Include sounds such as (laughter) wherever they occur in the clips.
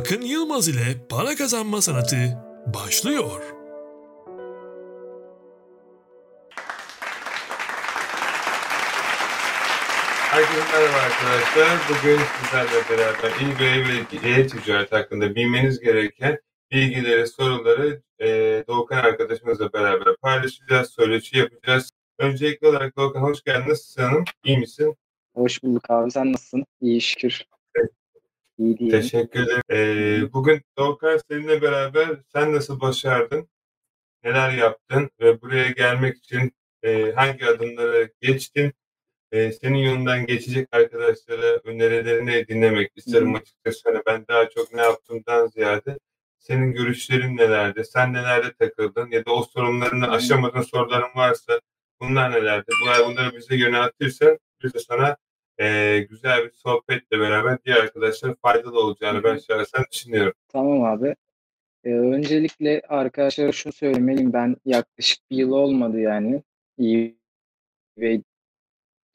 Akın Yılmaz ile para kazanma sanatı başlıyor. Herkese merhaba arkadaşlar. Bugün sizlerle beraber eBay ve e-ticaret hakkında bilmeniz gereken bilgileri, soruları e, Doğukan arkadaşımızla beraber paylaşacağız, söyleşi yapacağız. Öncelikli olarak Doğukan hoş geldin. Nasılsın hanım? İyi misin? Hoş bulduk abi. Sen nasılsın? İyi şükür. İyi diyelim. Teşekkür ederim. E, bugün Doğukan seninle beraber sen nasıl başardın? Neler yaptın? Ve buraya gelmek için e, hangi adımları geçtin? e, senin yolundan geçecek arkadaşlara önerilerini dinlemek isterim açıkçası. Hani ben daha çok ne yaptığımdan ziyade senin görüşlerin nelerdi, sen nelerde takıldın ya da o sorunlarını aşamadığın soruların varsa bunlar nelerdi? Bunlar, bunları bize yöneltirsen biz de sana e, güzel bir sohbetle beraber diğer arkadaşlara faydalı olacağını ben şahsen düşünüyorum. Tamam abi. Ee, öncelikle arkadaşlara şunu söylemeliyim. Ben yaklaşık bir yıl olmadı yani. Ve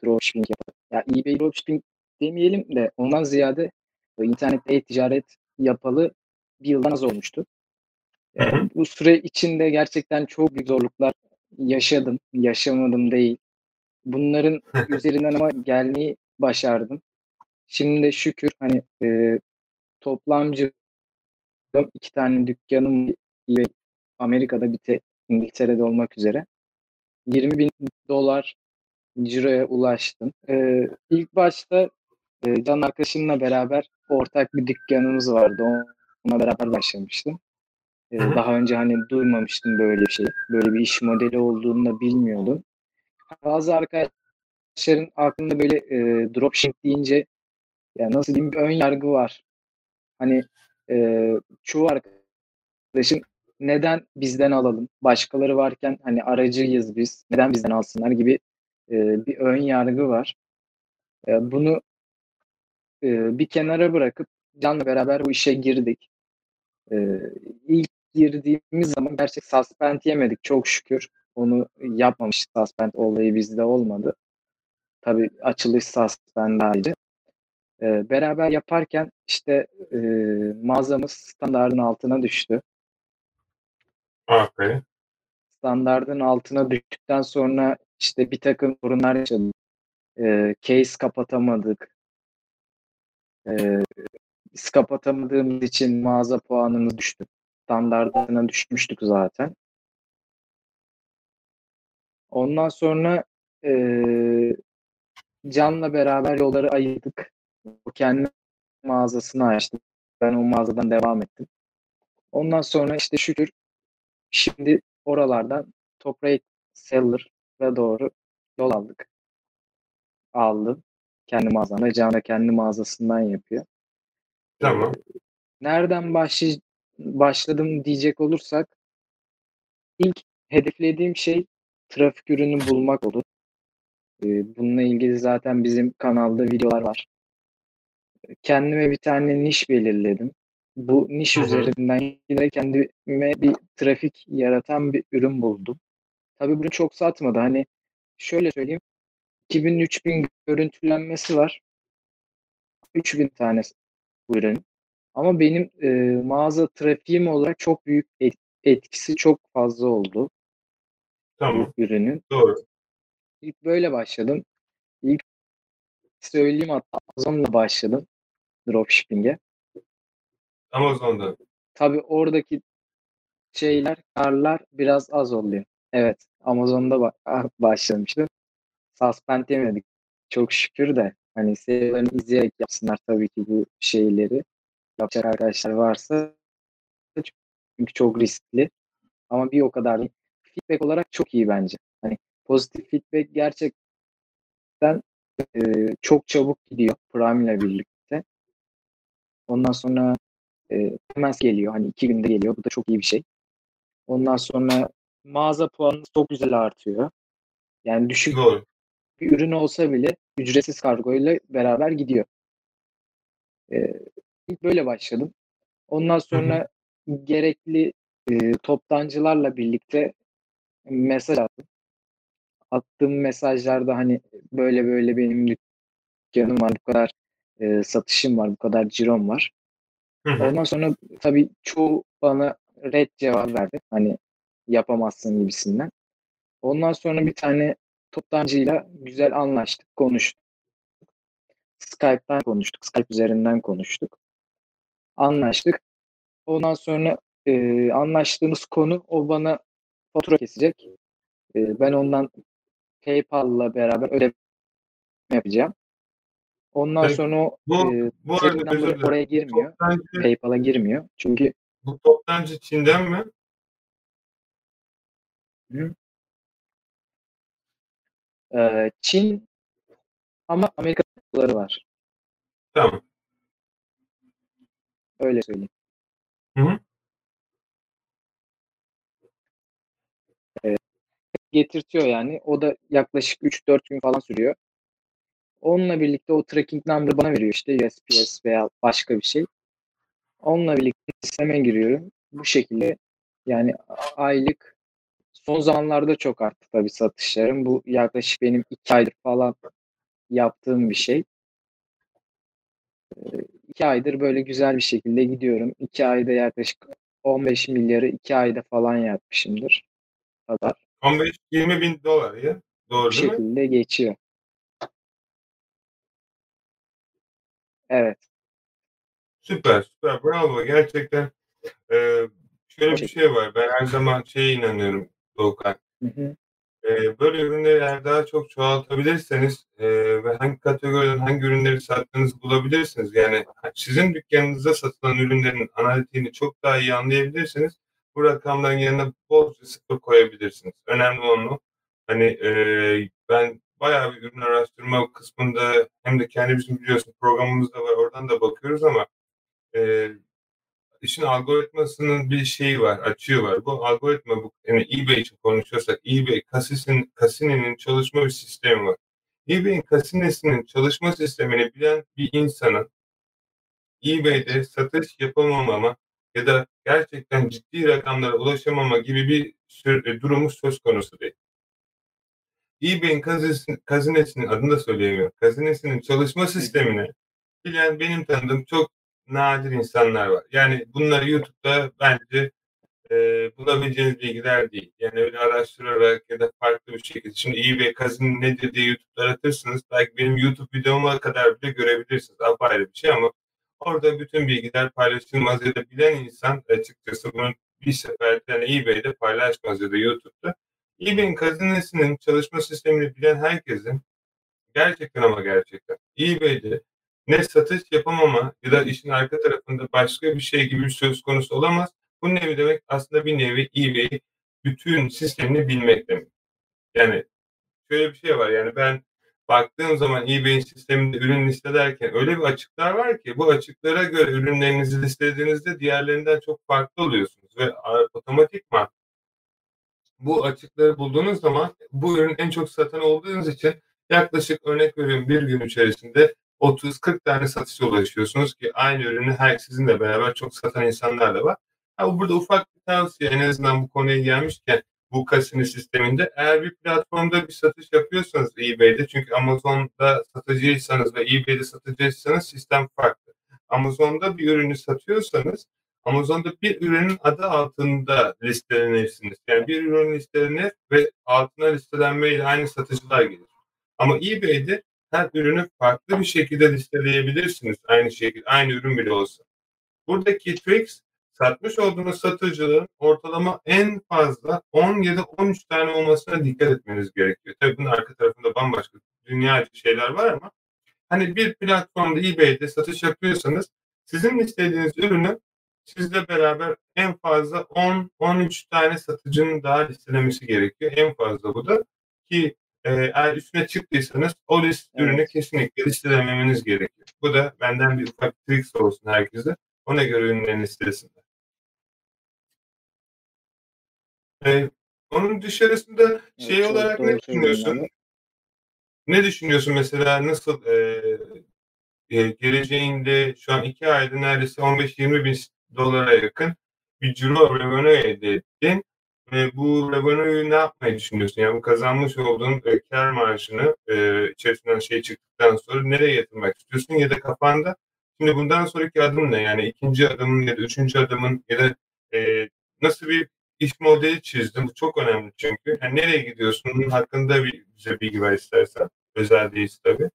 dropshipping yaparak. Ya eBay dropshipping demeyelim de ondan ziyade internette e-ticaret yapalı bir yıldan az olmuştu. Yani bu süre içinde gerçekten çok büyük zorluklar yaşadım. Yaşamadım değil. Bunların (laughs) üzerinden ama gelmeyi başardım. Şimdi de şükür hani e, toplamcı iki tane dükkanım Amerika'da bir de İngiltere'de olmak üzere 20 bin dolar ciroya ulaştım. Ee, ilk başta e, can arkadaşımla beraber ortak bir dükkanımız vardı. Onunla beraber başlamıştım. Ee, daha önce hani duymamıştım böyle bir şey. Böyle bir iş modeli olduğunu da bilmiyordum. Bazı arkadaşların aklında böyle e, dropshipping deyince ya nasıl diyeyim bir ön yargı var. Hani e, çoğu arkadaşın neden bizden alalım? Başkaları varken hani aracıyız biz. Neden bizden alsınlar gibi e, bir ön yargı var. E, bunu e, bir kenara bırakıp Can'la beraber bu işe girdik. E, ilk girdiğimiz zaman gerçek suspend yemedik çok şükür. Onu yapmamış suspend olayı bizde olmadı. Tabii açılış suspend ayrı. E, beraber yaparken işte e, mağazamız standartın altına düştü. Okay. Standartın altına düştükten sonra işte bir takım sorunlar yaşadık. E, case kapatamadık. E, biz kapatamadığımız için mağaza puanımız düştü. Standartına düşmüştük zaten. Ondan sonra e, Can'la beraber yolları ayırdık. O kendi mağazasını açtı. Ben o mağazadan devam ettim. Ondan sonra işte şükür şimdi oralardan top rate seller ve doğru yol aldık. Aldım. Kendi mağazamda. Can da kendi mağazasından yapıyor. Tamam. Nereden başlay başladım diyecek olursak ilk hedeflediğim şey trafik ürünü bulmak oldu. Bununla ilgili zaten bizim kanalda videolar var. Kendime bir tane niş belirledim. Bu niş Hı-hı. üzerinden yine kendime bir trafik yaratan bir ürün buldum. Tabii bunu çok satmadı. Hani şöyle söyleyeyim. 2000-3000 görüntülenmesi var. 3000 tane bu ürün. Ama benim e, mağaza trafiğim olarak çok büyük et, etkisi çok fazla oldu. Tamam. Ürünün. Doğru. İlk böyle başladım. İlk söyleyeyim hatta Amazon'la başladım dropshipping'e. Amazon'da. Tabii oradaki şeyler, karlar biraz az oluyor. Evet, Amazon'da ba- başlamıştım. Suspend yemedik. Çok şükür de hani serilerini izleyerek yapsınlar tabii ki bu şeyleri. Yapacak arkadaşlar varsa çünkü çok riskli. Ama bir o kadar. Feedback olarak çok iyi bence. Pozitif feedback gerçekten e, çok çabuk gidiyor Prime ile birlikte. Ondan sonra e, hemen geliyor. Hani iki günde geliyor. Bu da çok iyi bir şey. Ondan sonra mağaza puanı çok güzel artıyor. Yani düşük Doğru. bir ürün olsa bile ücretsiz kargo ile beraber gidiyor. Ee, ilk böyle başladım. Ondan sonra hı hı. gerekli e, toptancılarla birlikte mesaj attım. Attığım mesajlarda hani böyle böyle benim dükkanım var, bu kadar e, satışım var, bu kadar cirom var. Hı hı. Ondan sonra tabii çoğu bana red cevap verdi. Hani yapamazsın gibisinden. Ondan sonra bir tane toptancıyla güzel anlaştık, konuştuk. Skype'tan konuştuk. Skype üzerinden konuştuk. Anlaştık. Ondan sonra e, anlaştığımız konu o bana fatura kesecek. E, ben ondan PayPal'la beraber ödeme yapacağım. Ondan Peki, sonra Bu, e, bu arada özür oraya girmiyor. Toptancı, PayPal'a girmiyor. Çünkü bu toptancı Çin'den mi? e, Çin ama Amerika var. Tamam. Öyle söyleyeyim. Hı hı. Getirtiyor yani. O da yaklaşık 3-4 gün falan sürüyor. Onunla birlikte o tracking number bana veriyor işte USPS veya başka bir şey. Onunla birlikte sisteme giriyorum. Bu şekilde yani aylık son zamanlarda çok arttı tabii satışlarım. Bu yaklaşık benim iki aydır falan yaptığım bir şey. Ee, iki aydır böyle güzel bir şekilde gidiyorum. İki ayda yaklaşık 15 milyarı iki ayda falan yapmışımdır. Kadar. 15-20 bin dolar ya. Doğru değil mi? şekilde geçiyor. Evet. Süper, süper. Bravo. Gerçekten e, şöyle bir şey var. Ben her zaman şeye inanıyorum Doğukan. Hı hı. E, böyle ürünleri eğer daha çok çoğaltabilirseniz e, ve hangi kategoriden hangi ürünleri sattığınızı bulabilirsiniz. Yani sizin dükkanınızda satılan ürünlerin analitiğini çok daha iyi anlayabilirsiniz. Bu rakamların yanına bolca sıfır koyabilirsiniz. Önemli olan. Hani e, ben bayağı bir ürün araştırma kısmında hem de kendi bizim biliyorsun programımız da var. Oradan da bakıyoruz ama e, işin algoritmasının bir şeyi var, açığı var. Bu algoritma, bu, yani eBay için konuşuyorsak, eBay, Cassini'nin Cassini'nin çalışma bir sistemi var. eBay'in Cassini'sinin çalışma sistemini bilen bir insanın eBay'de satış yapamamama ya da gerçekten ciddi rakamlara ulaşamama gibi bir sür- durumu söz konusu değil. eBay'in kazinesinin, kazinesinin adını da söyleyemiyorum. Kazinesinin çalışma sistemini bilen benim tanıdığım çok nadir insanlar var. Yani bunları YouTube'da bence e, bulabileceğiniz bilgiler değil. Yani öyle araştırarak ya da farklı bir şekilde. Şimdi eBay kazino nedir diye YouTube'da aratırsınız. Belki benim YouTube videoma kadar bile görebilirsiniz. Apayrı bir şey ama orada bütün bilgiler paylaşılmaz ya da bilen insan açıkçası bunu bir seferde yani eBay'de paylaşmaz ya da YouTube'da. eBay'in kazinesinin çalışma sistemini bilen herkesin gerçekten ama gerçekten eBay'de ne satış yapamama ya da işin arka tarafında başka bir şey gibi bir söz konusu olamaz. Bu nevi demek aslında bir nevi eBay bütün sistemini bilmek demek. Yani şöyle bir şey var yani ben baktığım zaman eBay'in sisteminde ürün listelerken öyle bir açıklar var ki bu açıklara göre ürünlerinizi listelediğinizde diğerlerinden çok farklı oluyorsunuz ve otomatikman bu açıkları bulduğunuz zaman bu ürün en çok satan olduğunuz için yaklaşık örnek veriyorum bir gün içerisinde 30-40 tane satışa ulaşıyorsunuz ki aynı ürünü her sizinle beraber çok satan insanlar da var. Ama burada ufak bir tavsiye en azından bu konuya gelmişken bu kasino sisteminde eğer bir platformda bir satış yapıyorsanız eBay'de çünkü Amazon'da satıcıysanız ve eBay'de satıcıysanız sistem farklı. Amazon'da bir ürünü satıyorsanız Amazon'da bir ürünün adı altında listelenirsiniz. Yani bir ürün listelenir ve altına listelenmeyle aynı satıcılar gelir. Ama eBay'de her ürünü farklı bir şekilde listeleyebilirsiniz. Aynı şekilde, aynı ürün bile olsa. Buradaki tricks satmış olduğunuz satıcılığın ortalama en fazla 10 ya da 13 tane olmasına dikkat etmeniz gerekiyor. Tabii bunun arka tarafında bambaşka dünya şeyler var ama hani bir platformda eBay'de satış yapıyorsanız sizin istediğiniz ürünü sizle beraber en fazla 10-13 tane satıcının daha listelemesi gerekiyor. En fazla bu da ki e, eğer üstüne çıktıysanız o list Evet. ürünü kesinlikle listelememeniz gerekiyor. Bu da benden bir ufak tricks olsun herkese. Ona göre ürünlerini listelesinler. E, onun dışarısında şey Evet, olarak ne düşünüyorsun? abi. Ne düşünüyorsun mesela nasıl e, e, geleceğinde şu an iki ayda neredeyse 15-20 bin dolara yakın bir ciro revenue elde ettin. Ve bu revenue'yu ne yapmayı düşünüyorsun? Yani bu kazanmış olduğun e, kar marjını e, içerisinden şey çıktıktan sonra nereye yatırmak istiyorsun? Ya da kafanda Şimdi bundan sonraki adım ne? Yani ikinci adımın ya da üçüncü adımın ya da e, nasıl bir iş modeli çizdin? Bu çok önemli çünkü. Yani nereye gidiyorsun? Bunun hakkında bir, bize bilgi ver istersen. Özel değilse tabii.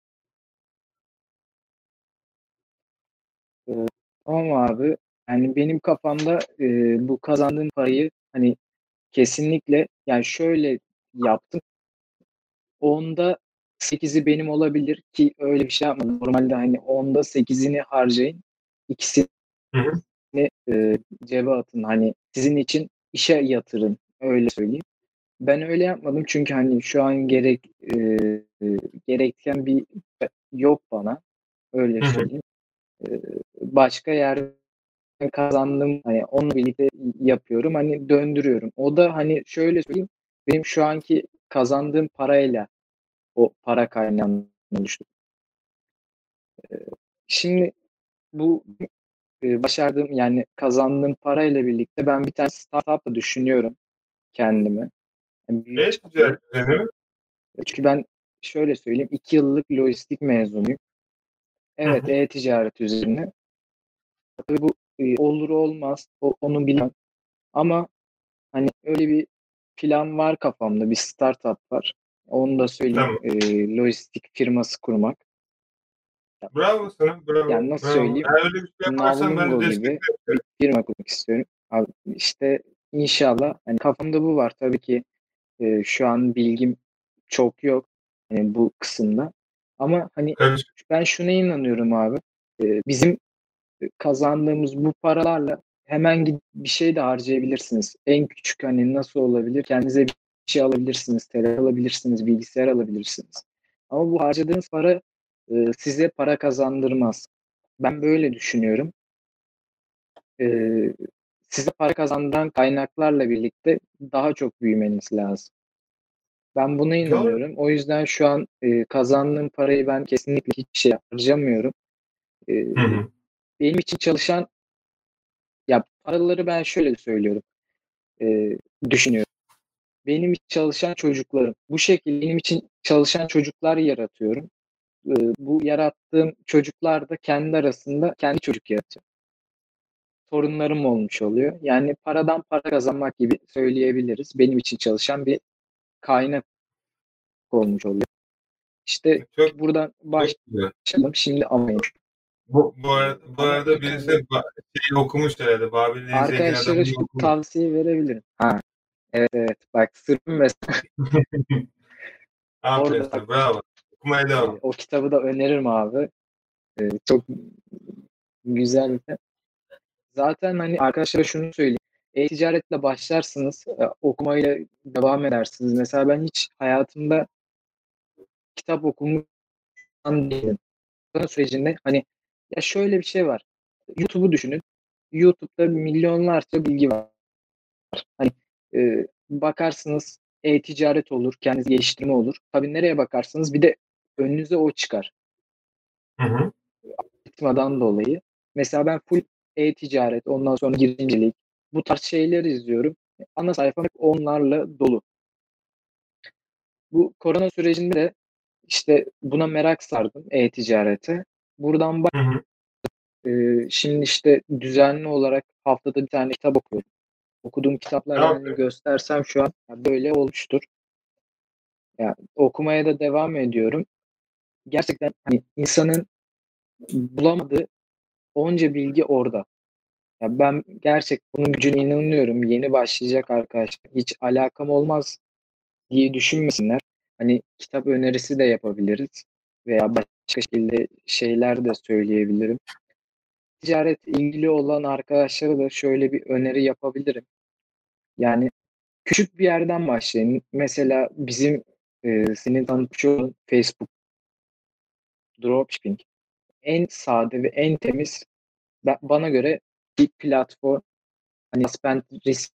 Tamam abi. Yani benim kafamda e, bu kazandığım parayı hani kesinlikle yani şöyle yaptım. Onda 8'i benim olabilir ki öyle bir şey yapmadım. Normalde hani onda 8'ini harcayın. İkisini Hı hı. e, cebe atın. Hani sizin için işe yatırın. Öyle söyleyeyim. Ben öyle yapmadım çünkü hani şu an gerek e, gereken bir yok bana. Öyle söyleyeyim. E, başka yerde kazandım. Hani onunla birlikte yapıyorum. Hani döndürüyorum. O da hani şöyle söyleyeyim. Benim şu anki kazandığım parayla o para kaynağını oluştu. Şimdi bu e, başardığım yani kazandığım parayla birlikte ben bir tane startup da düşünüyorum kendime. Yani Ne üzerine? Çünkü ben şöyle söyleyeyim. iki yıllık lojistik mezunuyum. Evet, e-ticaret üzerine. Tabii bu e, olur olmaz. O, onu bilemem. Ama hani öyle bir plan var kafamda. Bir startup var. Onu da söyleyeyim. Tamam. E, lojistik firması kurmak. Bravo sana. Bravo. Yani nasıl bravo. söyleyeyim? Eğer öyle bir şey yaparsan ben desteklerim. bir kurmak istiyorum. Abi işte inşallah hani kafamda bu var. Tabii ki e, şu an bilgim çok yok hani bu kısımda. Ama hani Karış. ben şuna inanıyorum abi. E, bizim kazandığımız bu paralarla hemen gidip bir şey de harcayabilirsiniz. En küçük hani nasıl olabilir? Kendinize bir şey alabilirsiniz, telefon alabilirsiniz, bilgisayar alabilirsiniz. Ama bu harcadığınız para e, size para kazandırmaz. Ben böyle düşünüyorum. E, size para kazandıran kaynaklarla birlikte daha çok büyümeniz lazım. Ben buna inanıyorum. O yüzden şu an e, kazandığım parayı ben kesinlikle hiçbir şey harcamıyorum. E, Hı hı. benim için çalışan ya paraları ben şöyle söylüyorum. E, düşünüyorum. Benim için çalışan çocuklarım. Bu şekilde benim için çalışan çocuklar yaratıyorum. E, bu yarattığım çocuklar da kendi arasında kendi çocuk yaratıyor. Torunlarım olmuş oluyor. Yani paradan para kazanmak gibi söyleyebiliriz. Benim için çalışan bir kaynak olmuş oluyor. İşte Çok buradan başlayalım. Şimdi anlayın. Bu, bu, arada, bu arada birisi şey okumuş herhalde. Zengin arkadaşlara şu okumuş. tavsiye verebilirim. Ha, evet evet. Bak sırrım mesela (laughs) Aferin orada. Bravo. Okumaya devam. o kitabı da öneririm abi. E, çok güzel. Zaten hani arkadaşlara şunu söyleyeyim. E-ticaretle başlarsınız, e, okumayla devam edersiniz. Mesela ben hiç hayatımda kitap okumadan değilim. Sürecinde hani ya şöyle bir şey var. YouTube'u düşünün. YouTube'da milyonlarca bilgi var. Hani e, bakarsınız e-ticaret olur, kendinizi geliştirme olur. Tabii nereye bakarsınız bir de önünüze o çıkar. Hı hı. Algoritmadan dolayı. Mesela ben full e-ticaret, ondan sonra girişimcilik bu tarz şeyleri izliyorum. Ana sayfam hep onlarla dolu. Bu korona sürecinde de işte buna merak sardım e-ticarete. Buradan bak e, şimdi işte düzenli olarak haftada bir tane kitap okuyorum. Okuduğum kitaplar yani Aferin. göstersem şu an böyle olmuştur. Yani okumaya da devam ediyorum. Gerçekten hani insanın bulamadığı onca bilgi orada. Ya ben gerçek bunun gücüne inanıyorum. Yeni başlayacak arkadaşlar hiç alakam olmaz diye düşünmesinler. Hani kitap önerisi de yapabiliriz veya başka şekilde şeyler de söyleyebilirim. Ticaret ilgili olan arkadaşlara da şöyle bir öneri yapabilirim. Yani küçük bir yerden başlayın. Mesela bizim e, senin tanıtmış olduğun Facebook dropshipping en sade ve en temiz bana göre bir platform. Hani spend risk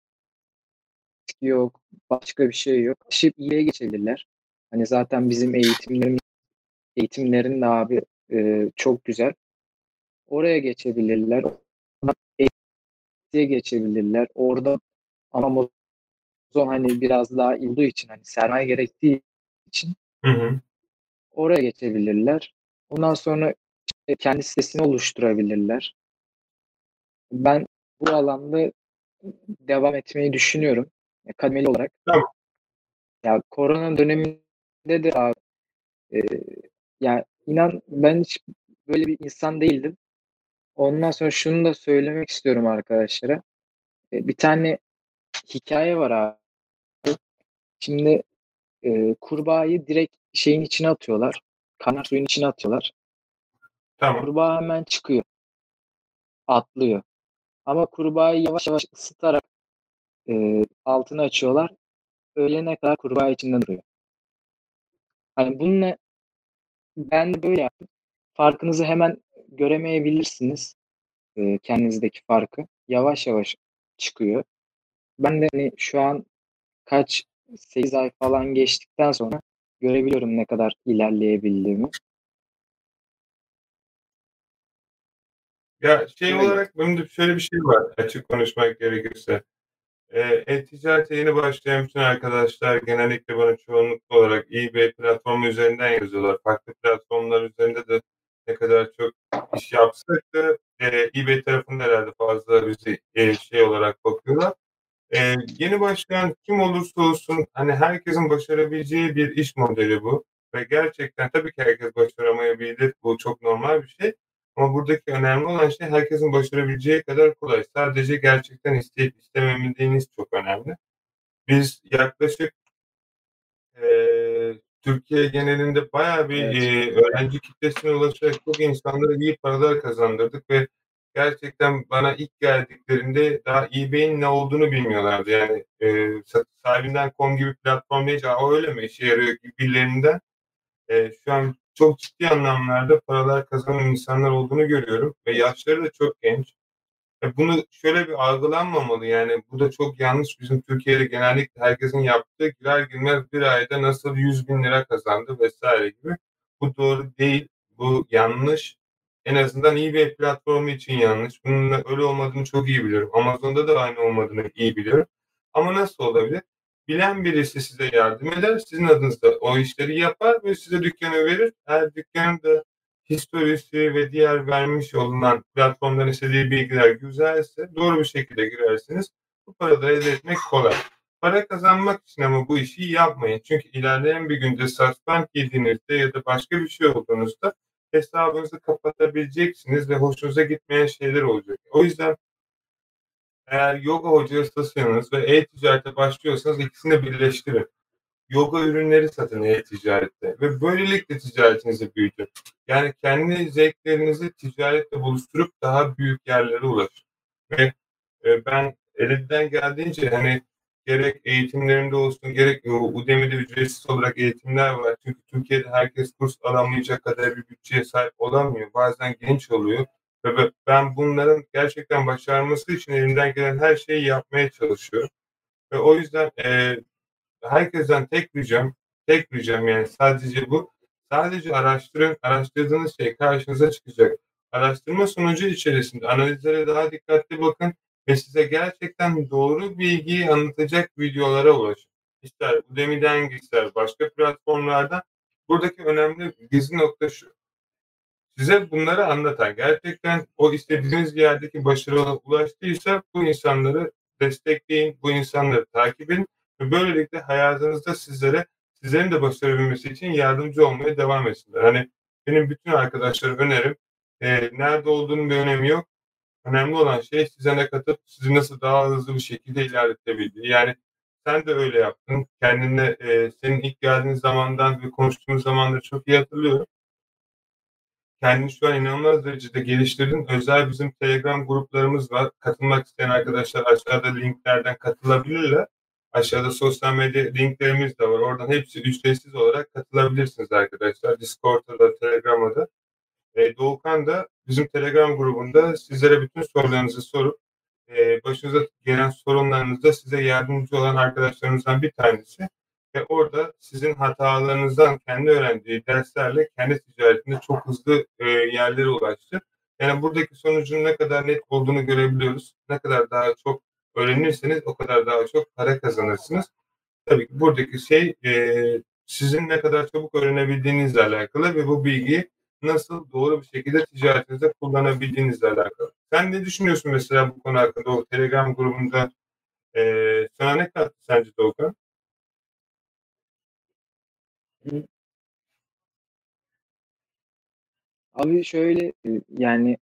yok, başka bir şey yok. Ship iyiye geçebilirler. Hani zaten bizim eğitimlerimiz eğitimlerin de abi e, çok güzel. Oraya geçebilirler. Eğitime geçebilirler. Orada ama Amazon hani biraz daha olduğu için hani sermaye gerektiği için Hı hı. oraya geçebilirler. Ondan sonra kendi sitesini oluşturabilirler. Ben bu alanda devam etmeyi düşünüyorum. Kademeli olarak. Tamam. Ya korona döneminde de abi, e, ya inan ben hiç böyle bir insan değildim. Ondan sonra şunu da söylemek istiyorum arkadaşlara. E, bir tane hikaye var abi. Şimdi e, kurbağayı direkt şeyin içine atıyorlar. Kaynar suyun içine atıyorlar. Tamam. Kurbağa hemen çıkıyor. Atlıyor. Ama kurbağayı yavaş yavaş ısıtarak e, altını açıyorlar. Öğlene kadar kurbağa içinde duruyor. Hani bununla ben de böyle yaptım. Farkınızı hemen göremeyebilirsiniz. E, kendinizdeki farkı. Yavaş yavaş çıkıyor. Ben de hani şu an kaç 8 ay falan geçtikten sonra görebiliyorum ne kadar ilerleyebildiğimi. Ya şey Evet. olarak benim de şöyle bir şey var açık konuşmak gerekirse. E-ticarete yeni başlayan bütün arkadaşlar genellikle bana çoğunlukla olarak eBay platformu üzerinden yazıyorlar. Farklı platformlar üzerinde de ne kadar çok iş yapsak da e, eBay tarafında herhalde fazla bizi e, şey olarak bakıyorlar. E, yeni başlayan kim olursa olsun hani herkesin başarabileceği bir iş modeli bu. Ve gerçekten tabii ki herkes başaramayabilir. Bu çok normal bir şey. Ama buradaki önemli olan şey herkesin başarabileceği kadar kolay. Sadece gerçekten isteyip istememediğiniz çok önemli. Biz yaklaşık eee, Türkiye genelinde bayağı bir Evet. eee, öğrenci kitlesine ulaşarak çok insanlara iyi paralar kazandırdık ve gerçekten bana ilk geldiklerinde daha eBay'in ne olduğunu bilmiyorlardı. Yani eee sahibinden.com gibi platform deyince "Aa, o öyle mi işe yarıyor gibilerinden eee, şu an çok ciddi anlamlarda paralar kazanan insanlar olduğunu görüyorum ve yaşları da çok genç. E bunu şöyle bir algılanmamalı yani bu da çok yanlış. Bizim Türkiye'de genellikle herkesin yaptığı girer girmez bir ayda nasıl 100 bin lira kazandı vesaire gibi. Bu doğru değil. Bu yanlış. En azından eBay platformu için yanlış. Bunun öyle olmadığını çok iyi biliyorum. Amazon'da da aynı olmadığını iyi biliyorum. Ama nasıl olabilir? Bilen birisi size yardım eder. Sizin adınızda o işleri yapar ve size dükkanı verir. Eğer dükkanın da historisi ve diğer vermiş olunan platformdan istediği bilgiler güzelse doğru bir şekilde girersiniz. Bu paraları elde etmek kolay. Para kazanmak için ama bu işi yapmayın. Çünkü ilerleyen bir günde suspend yediğinizde ya da başka bir şey olduğunuzda hesabınızı kapatabileceksiniz ve hoşunuza gitmeyen şeyler olacak. O yüzden eğer yoga hocasıysanız ve e-ticarete başlıyorsanız ikisini birleştirin. Yoga ürünleri satın e-ticarette ve böylelikle ticaretinizi büyütün. Yani kendi zevklerinizi ticaretle buluşturup daha büyük yerlere ulaşın. Ve e, ben elimden geldiğince hani gerek eğitimlerimde olsun gerek Udemy'de ücretsiz olarak eğitimler var. Çünkü Türkiye'de herkes kurs alamayacak kadar bir bütçeye sahip olamıyor. Bazen genç oluyor. Ve ben bunların gerçekten başarması için elimden gelen her şeyi yapmaya çalışıyorum. Ve o yüzden e, herkesten tek ricam, tek ricam yani sadece bu. Sadece araştırın, araştırdığınız şey karşınıza çıkacak. Araştırma sonucu içerisinde analizlere daha dikkatli bakın ve size gerçekten doğru bilgiyi anlatacak videolara ulaşın. İster Udemy'den ister başka platformlardan. Buradaki önemli gizli nokta şu. Size bunları anlatan, gerçekten o istediğiniz yerdeki başarıya ulaştıysa bu insanları destekleyin, bu insanları takip edin ve böylelikle hayatınızda sizlere sizlerin de başarabilmesi için yardımcı olmaya devam etsinler. Hani benim bütün arkadaşlara önerim e, nerede olduğunun bir önemi yok. Önemli olan şey size ne katıp sizi nasıl daha hızlı bir şekilde ilerletebildiği. Yani sen de öyle yaptın. Kendine e, senin ilk geldiğin zamandan ve konuştuğumuz zamanları çok iyi hatırlıyorum. Kendini şu an inanılmaz derecede geliştirdin. Özel bizim Telegram gruplarımız var. Katılmak isteyen arkadaşlar aşağıda linklerden katılabilirler. Aşağıda sosyal medya linklerimiz de var. Oradan hepsi ücretsiz olarak katılabilirsiniz arkadaşlar. Discord'da da, Telegram'da da. E, Doğukan da bizim Telegram grubunda sizlere bütün sorularınızı sorup e, başınıza gelen sorunlarınızda size yardımcı olan arkadaşlarımızdan bir tanesi. Ve orada sizin hatalarınızdan kendi öğrendiği derslerle kendi ticaretinde çok hızlı e, yerlere ulaştı. Yani buradaki sonucun ne kadar net olduğunu görebiliyoruz. Ne kadar daha çok öğrenirseniz o kadar daha çok para kazanırsınız. Tabii ki buradaki şey e, sizin ne kadar çabuk öğrenebildiğinizle alakalı ve bu bilgiyi nasıl doğru bir şekilde ticaretinizde kullanabildiğinizle alakalı. Sen ne düşünüyorsun mesela bu konu hakkında? O Telegram grubunda e, sana ne kattı sence Doğukan? Abi şöyle e, yani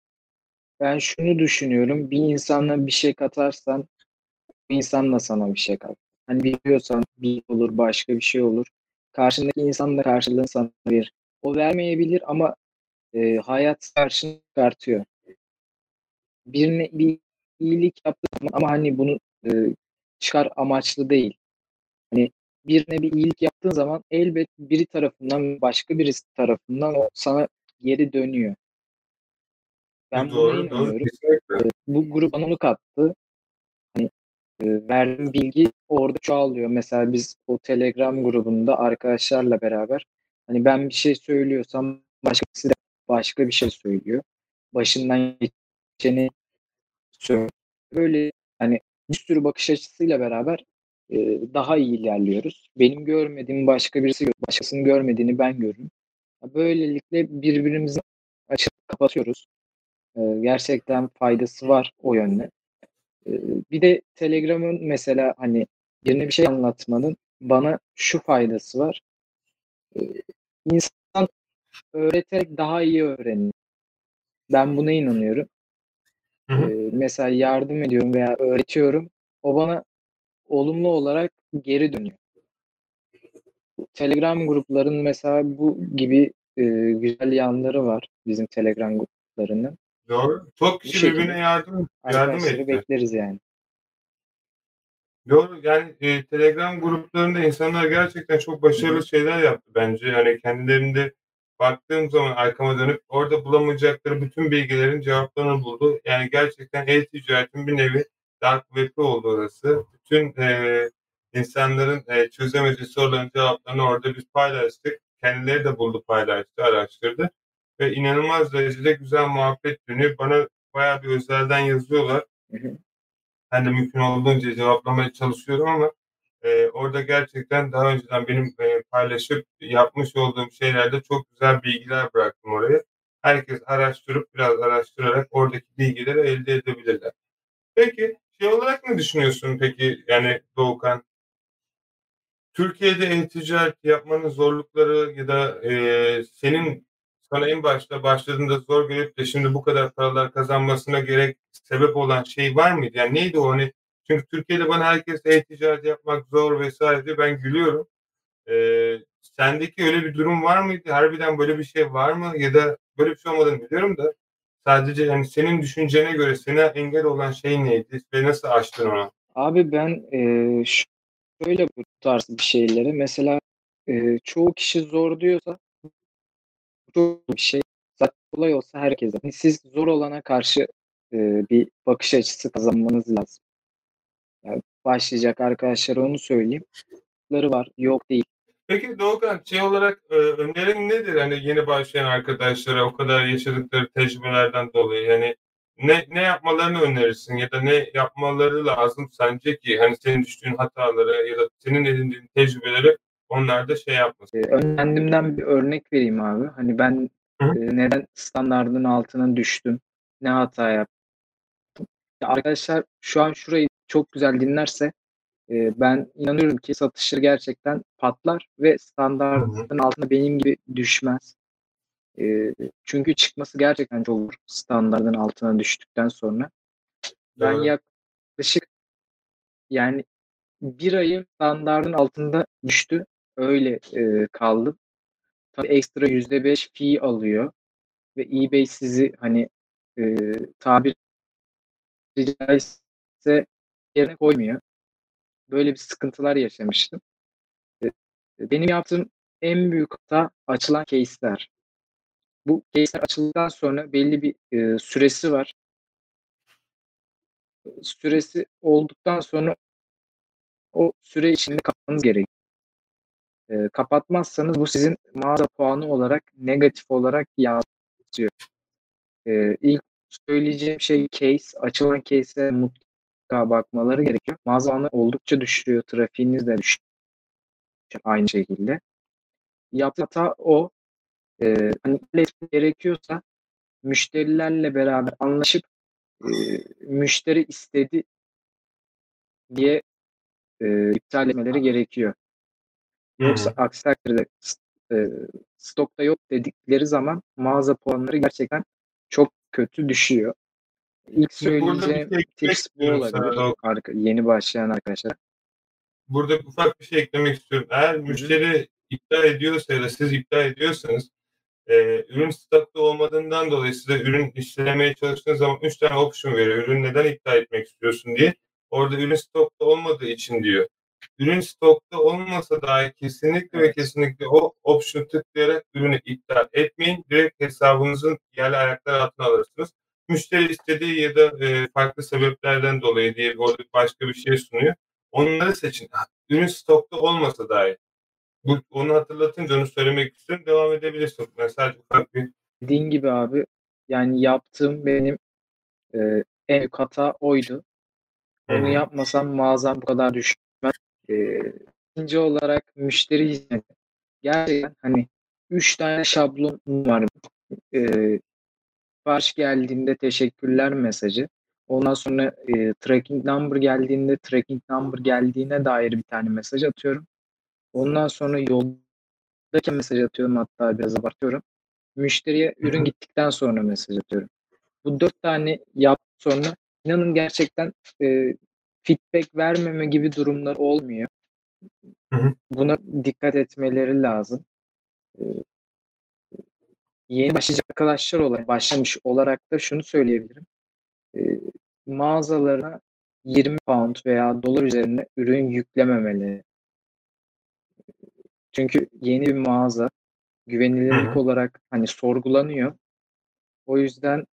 ben şunu düşünüyorum. Bir insana bir şey katarsan bir insan da sana bir şey katar. Hani biliyorsan bir olur başka bir şey olur. Karşındaki insan da karşılığını sana verir. O vermeyebilir ama e, hayat karşını çıkartıyor. Birine bir iyilik yaptın ama hani bunu e, çıkar amaçlı değil. Hani birine bir iyilik yaptığın zaman elbet biri tarafından başka birisi tarafından o sana geri dönüyor. Ben buna doğru, doğru. inanıyorum. Kesinlikle. Bu grup bana onu kattı. Hani e, verdiğim bilgi orada çoğalıyor. Mesela biz o Telegram grubunda arkadaşlarla beraber hani ben bir şey söylüyorsam başkası da başka bir şey söylüyor. Başından geçeni söylüyor. Böyle hani bir sürü bakış açısıyla beraber e, daha iyi ilerliyoruz. Benim görmediğim başka birisi yok. Başkasının görmediğini ben görürüm. Böylelikle birbirimizi açıp kapatıyoruz. E, gerçekten faydası var o yönde. E, bir de Telegram'ın mesela hani birine bir şey anlatmanın bana şu faydası var. E, öğreterek daha iyi öğrenir. Ben buna inanıyorum. Hı hı. E, mesela yardım ediyorum veya öğretiyorum. O bana olumlu olarak geri dönüyor. Telegram grupların mesela bu gibi e, güzel yanları var bizim Telegram gruplarının. Doğru. Çok kişi birbirine yardım yardım etti. bekleriz yani. Doğru. Yani e, Telegram gruplarında insanlar gerçekten çok başarılı şeyler yaptı bence. Yani kendilerinde baktığım zaman arkama dönüp orada bulamayacakları bütün bilgilerin cevaplarını buldu. Yani gerçekten e-ticaretin bir nevi dark web'i oldu orası. Bütün e, insanların e, çözemediği soruların cevaplarını orada biz paylaştık. Kendileri de buldu, paylaştı, araştırdı. Ve inanılmaz derecede güzel muhabbet dönüyor. Bana bayağı bir özelden yazıyorlar. Hı hı. Ben de mümkün olduğunca cevaplamaya çalışıyorum ama e, orada gerçekten daha önceden benim e, paylaşıp yapmış olduğum şeylerde çok güzel bilgiler bıraktım oraya. Herkes araştırıp biraz araştırarak oradaki bilgileri elde edebilirler. Peki şey olarak ne düşünüyorsun peki yani Doğukan? Türkiye'de e-ticaret yapmanın zorlukları ya da e, senin sana en başta başladığında zor görüp de şimdi bu kadar paralar kazanmasına gerek sebep olan şey var mıydı? Yani neydi o hani? Çünkü Türkiye'de bana herkes e-ticaret yapmak zor vesaire diyor. Ben gülüyorum. Ee, sendeki öyle bir durum var mıydı? Harbiden böyle bir şey var mı? Ya da böyle bir şey olmadığını biliyorum da sadece yani senin düşüncene göre sana engel olan şey neydi ve nasıl aştın onu? Abi ben e, şöyle bu tarz bir şeyleri mesela e, çoğu kişi zor diyorsa çok bir şey. Zaten kolay olsa herkese. Yani siz zor olana karşı e, bir bakış açısı kazanmanız lazım. Yani başlayacak arkadaşlara onu söyleyeyim. Ları var, yok değil. Peki Doğukan şey olarak e, önerin nedir? Hani yeni başlayan arkadaşlara o kadar yaşadıkları tecrübelerden dolayı yani ne ne yapmalarını önerirsin ya da ne yapmaları lazım sence ki hani senin düştüğün hataları ya da senin edindiğin tecrübeleri onlar da şey yapmasın. E, kendimden bir örnek vereyim abi. Hani ben Hı. e, neden standardın altına düştüm? Ne hata yaptım? Ya arkadaşlar şu an şurayı çok güzel dinlerse e, ben inanıyorum ki satışları gerçekten patlar ve standardın altına benim gibi düşmez. E, çünkü çıkması gerçekten çok zor standardın altına düştükten sonra. Ben Doğru. yaklaşık yani bir ayı standardın altında düştü. Öyle e, kaldım. Tabii ekstra %5 fee alıyor ve eBay sizi hani e, tabiri caizse yerine koymuyor. Böyle bir sıkıntılar yaşamıştım. Benim yaptığım en büyük hata açılan case'ler. Bu case'ler açıldıktan sonra belli bir e, süresi var. Süresi olduktan sonra o süre içinde kapatmanız gerekiyor. E, kapatmazsanız bu sizin mağaza puanı olarak negatif olarak yansıyor. E, ilk söyleyeceğim şey case, açılan case'e mutlaka bakmaları gerekiyor. Mağaza puanı oldukça düşürüyor, trafiğiniz de düşüyor aynı şekilde. Yaptığı hata o. e, hani gerekiyorsa müşterilerle beraber anlaşıp e, müşteri istedi diye e, iptal etmeleri gerekiyor. Yoksa aksi takdirde e, stokta yok dedikleri zaman mağaza puanları gerçekten çok kötü düşüyor. İlk söyleyeceğim şey tips bu olabilir. Arka, yeni başlayan arkadaşlar. Burada ufak bir şey eklemek istiyorum. Eğer müşteri iptal ediyorsa ya da siz iptal ediyorsanız e, ürün stokta olmadığından dolayı size ürün işlemeye çalıştığınız zaman 3 tane option veriyor. Ürün neden iptal etmek istiyorsun diye. Orada ürün stokta olmadığı için diyor. Ürün stokta olmasa dahi kesinlikle ve kesinlikle o option tıklayarak ürünü iptal etmeyin. Direkt hesabınızın yerli ayaklar altına alırsınız. Müşteri istediği ya da e, farklı sebeplerden dolayı diye orada başka bir şey sunuyor. Onları seçin. Ürün stokta olmasa dahi. Bu, onu hatırlatınca onu söylemek istiyorum. Devam edebilirsin. Sadece ufak bir... Dediğin gibi abi yani yaptığım benim e, en büyük hata oydu. Onu Hı-hı. yapmasam mağazam bu kadar düşmez. E, ikinci olarak müşteri hizmeti. Gerçekten hani 3 tane şablon var. E, sipariş geldiğinde teşekkürler mesajı. Ondan sonra e, tracking number geldiğinde tracking number geldiğine dair bir tane mesaj atıyorum. Ondan sonra yoldaki mesaj atıyorum hatta biraz abartıyorum. Müşteriye ürün gittikten sonra mesaj atıyorum. Bu dört tane yap sonra inanın gerçekten e, feedback vermeme gibi durumlar olmuyor. Buna dikkat etmeleri lazım. E, yeni başlayacak arkadaşlar olarak başlamış olarak da şunu söyleyebilirim. E, mağazalarına 20 pound veya dolar üzerine ürün yüklememeleri. Çünkü yeni bir mağaza güvenilirlik olarak hani sorgulanıyor. O yüzden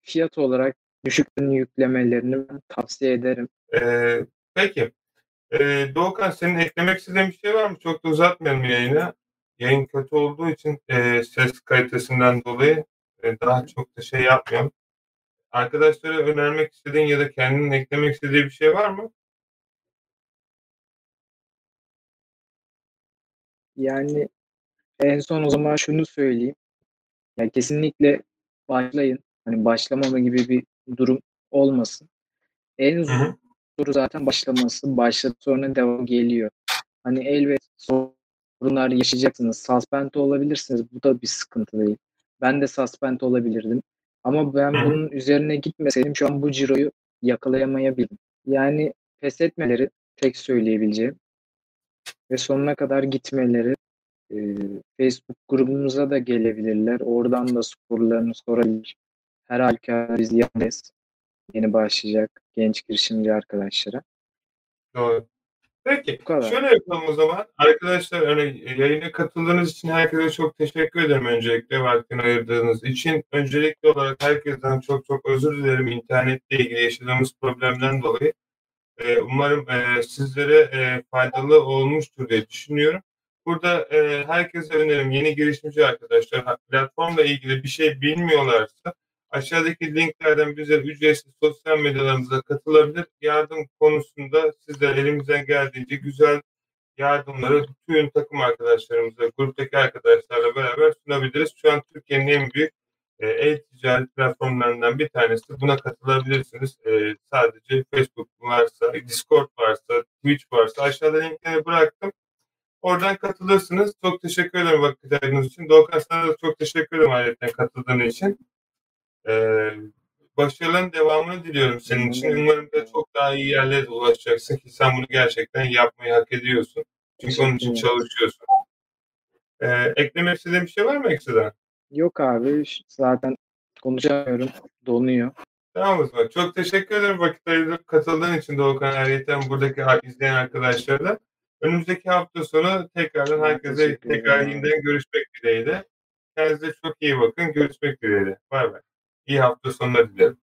fiyat olarak düşük ürün yüklemelerini tavsiye ederim. Ee, peki. Ee, Doğukan senin eklemek istediğin bir şey var mı? Çok da uzatmayalım yayını. Yayın kötü olduğu için e, ses kalitesinden dolayı e, daha çok da şey yapmıyorum. Arkadaşlara önermek istediğin ya da kendinin eklemek istediği bir şey var mı? Yani en son o zaman şunu söyleyeyim. Ya kesinlikle başlayın. Hani başlamama gibi bir durum olmasın. En zoru zaten başlaması. Başladı sonra devam geliyor. Hani elbet sorunlar yaşayacaksınız. Suspend olabilirsiniz. Bu da bir sıkıntı değil. Ben de suspend olabilirdim. Ama ben bunun üzerine gitmeseydim şu an bu ciroyu yakalayamayabilirim. Yani pes etmeleri tek söyleyebileceğim ve sonuna kadar gitmeleri e, Facebook grubumuza da gelebilirler. Oradan da sorularını sorabilir. Her halükarda biz yanındayız. Yeni başlayacak genç girişimci arkadaşlara. Doğru. Peki. Şöyle yapalım o zaman. Arkadaşlar hani yayına katıldığınız için herkese çok teşekkür ederim öncelikle vaktini ayırdığınız için. Öncelikli olarak herkesten çok çok özür dilerim internetle ilgili yaşadığımız problemden dolayı. Ee, umarım e, sizlere e, faydalı olmuştur diye düşünüyorum. Burada e, herkese önerim yeni girişimci arkadaşlar platformla ilgili bir şey bilmiyorlarsa aşağıdaki linklerden bize ücretsiz sosyal medyalarımıza katılabilir. Yardım konusunda sizler elimizden geldiğince güzel yardımları bütün takım arkadaşlarımıza, gruptaki arkadaşlarla beraber sunabiliriz. Şu an Türkiye'nin en büyük e, e-ticaret platformlarından bir tanesi. Buna katılabilirsiniz. E, sadece Facebook varsa, Discord varsa, Twitch varsa aşağıda linkleri bıraktım. Oradan katılırsınız. Çok teşekkür ederim vakit için. Doğukan sana da çok teşekkür ederim ayrıca katıldığın için. Ee, başarıların devamını diliyorum senin için. Umarım da çok daha iyi yerlere ulaşacaksın ki sen bunu gerçekten yapmayı hak ediyorsun. Çünkü onun için çalışıyorsun. Ee, eklemek istediğin bir şey var mı ekstradan? Yok abi zaten konuşamıyorum. Donuyor. Tamam o zaman. Çok teşekkür ederim vakit ayırıp katıldığın için Doğukan Ayrıyeten buradaki izleyen arkadaşlara Önümüzdeki hafta sonu tekrardan herkese tekrar yeniden görüşmek dileğiyle. Kendinize çok iyi bakın. Görüşmek dileğiyle. Bay bay. İyi hafta sonları dilerim.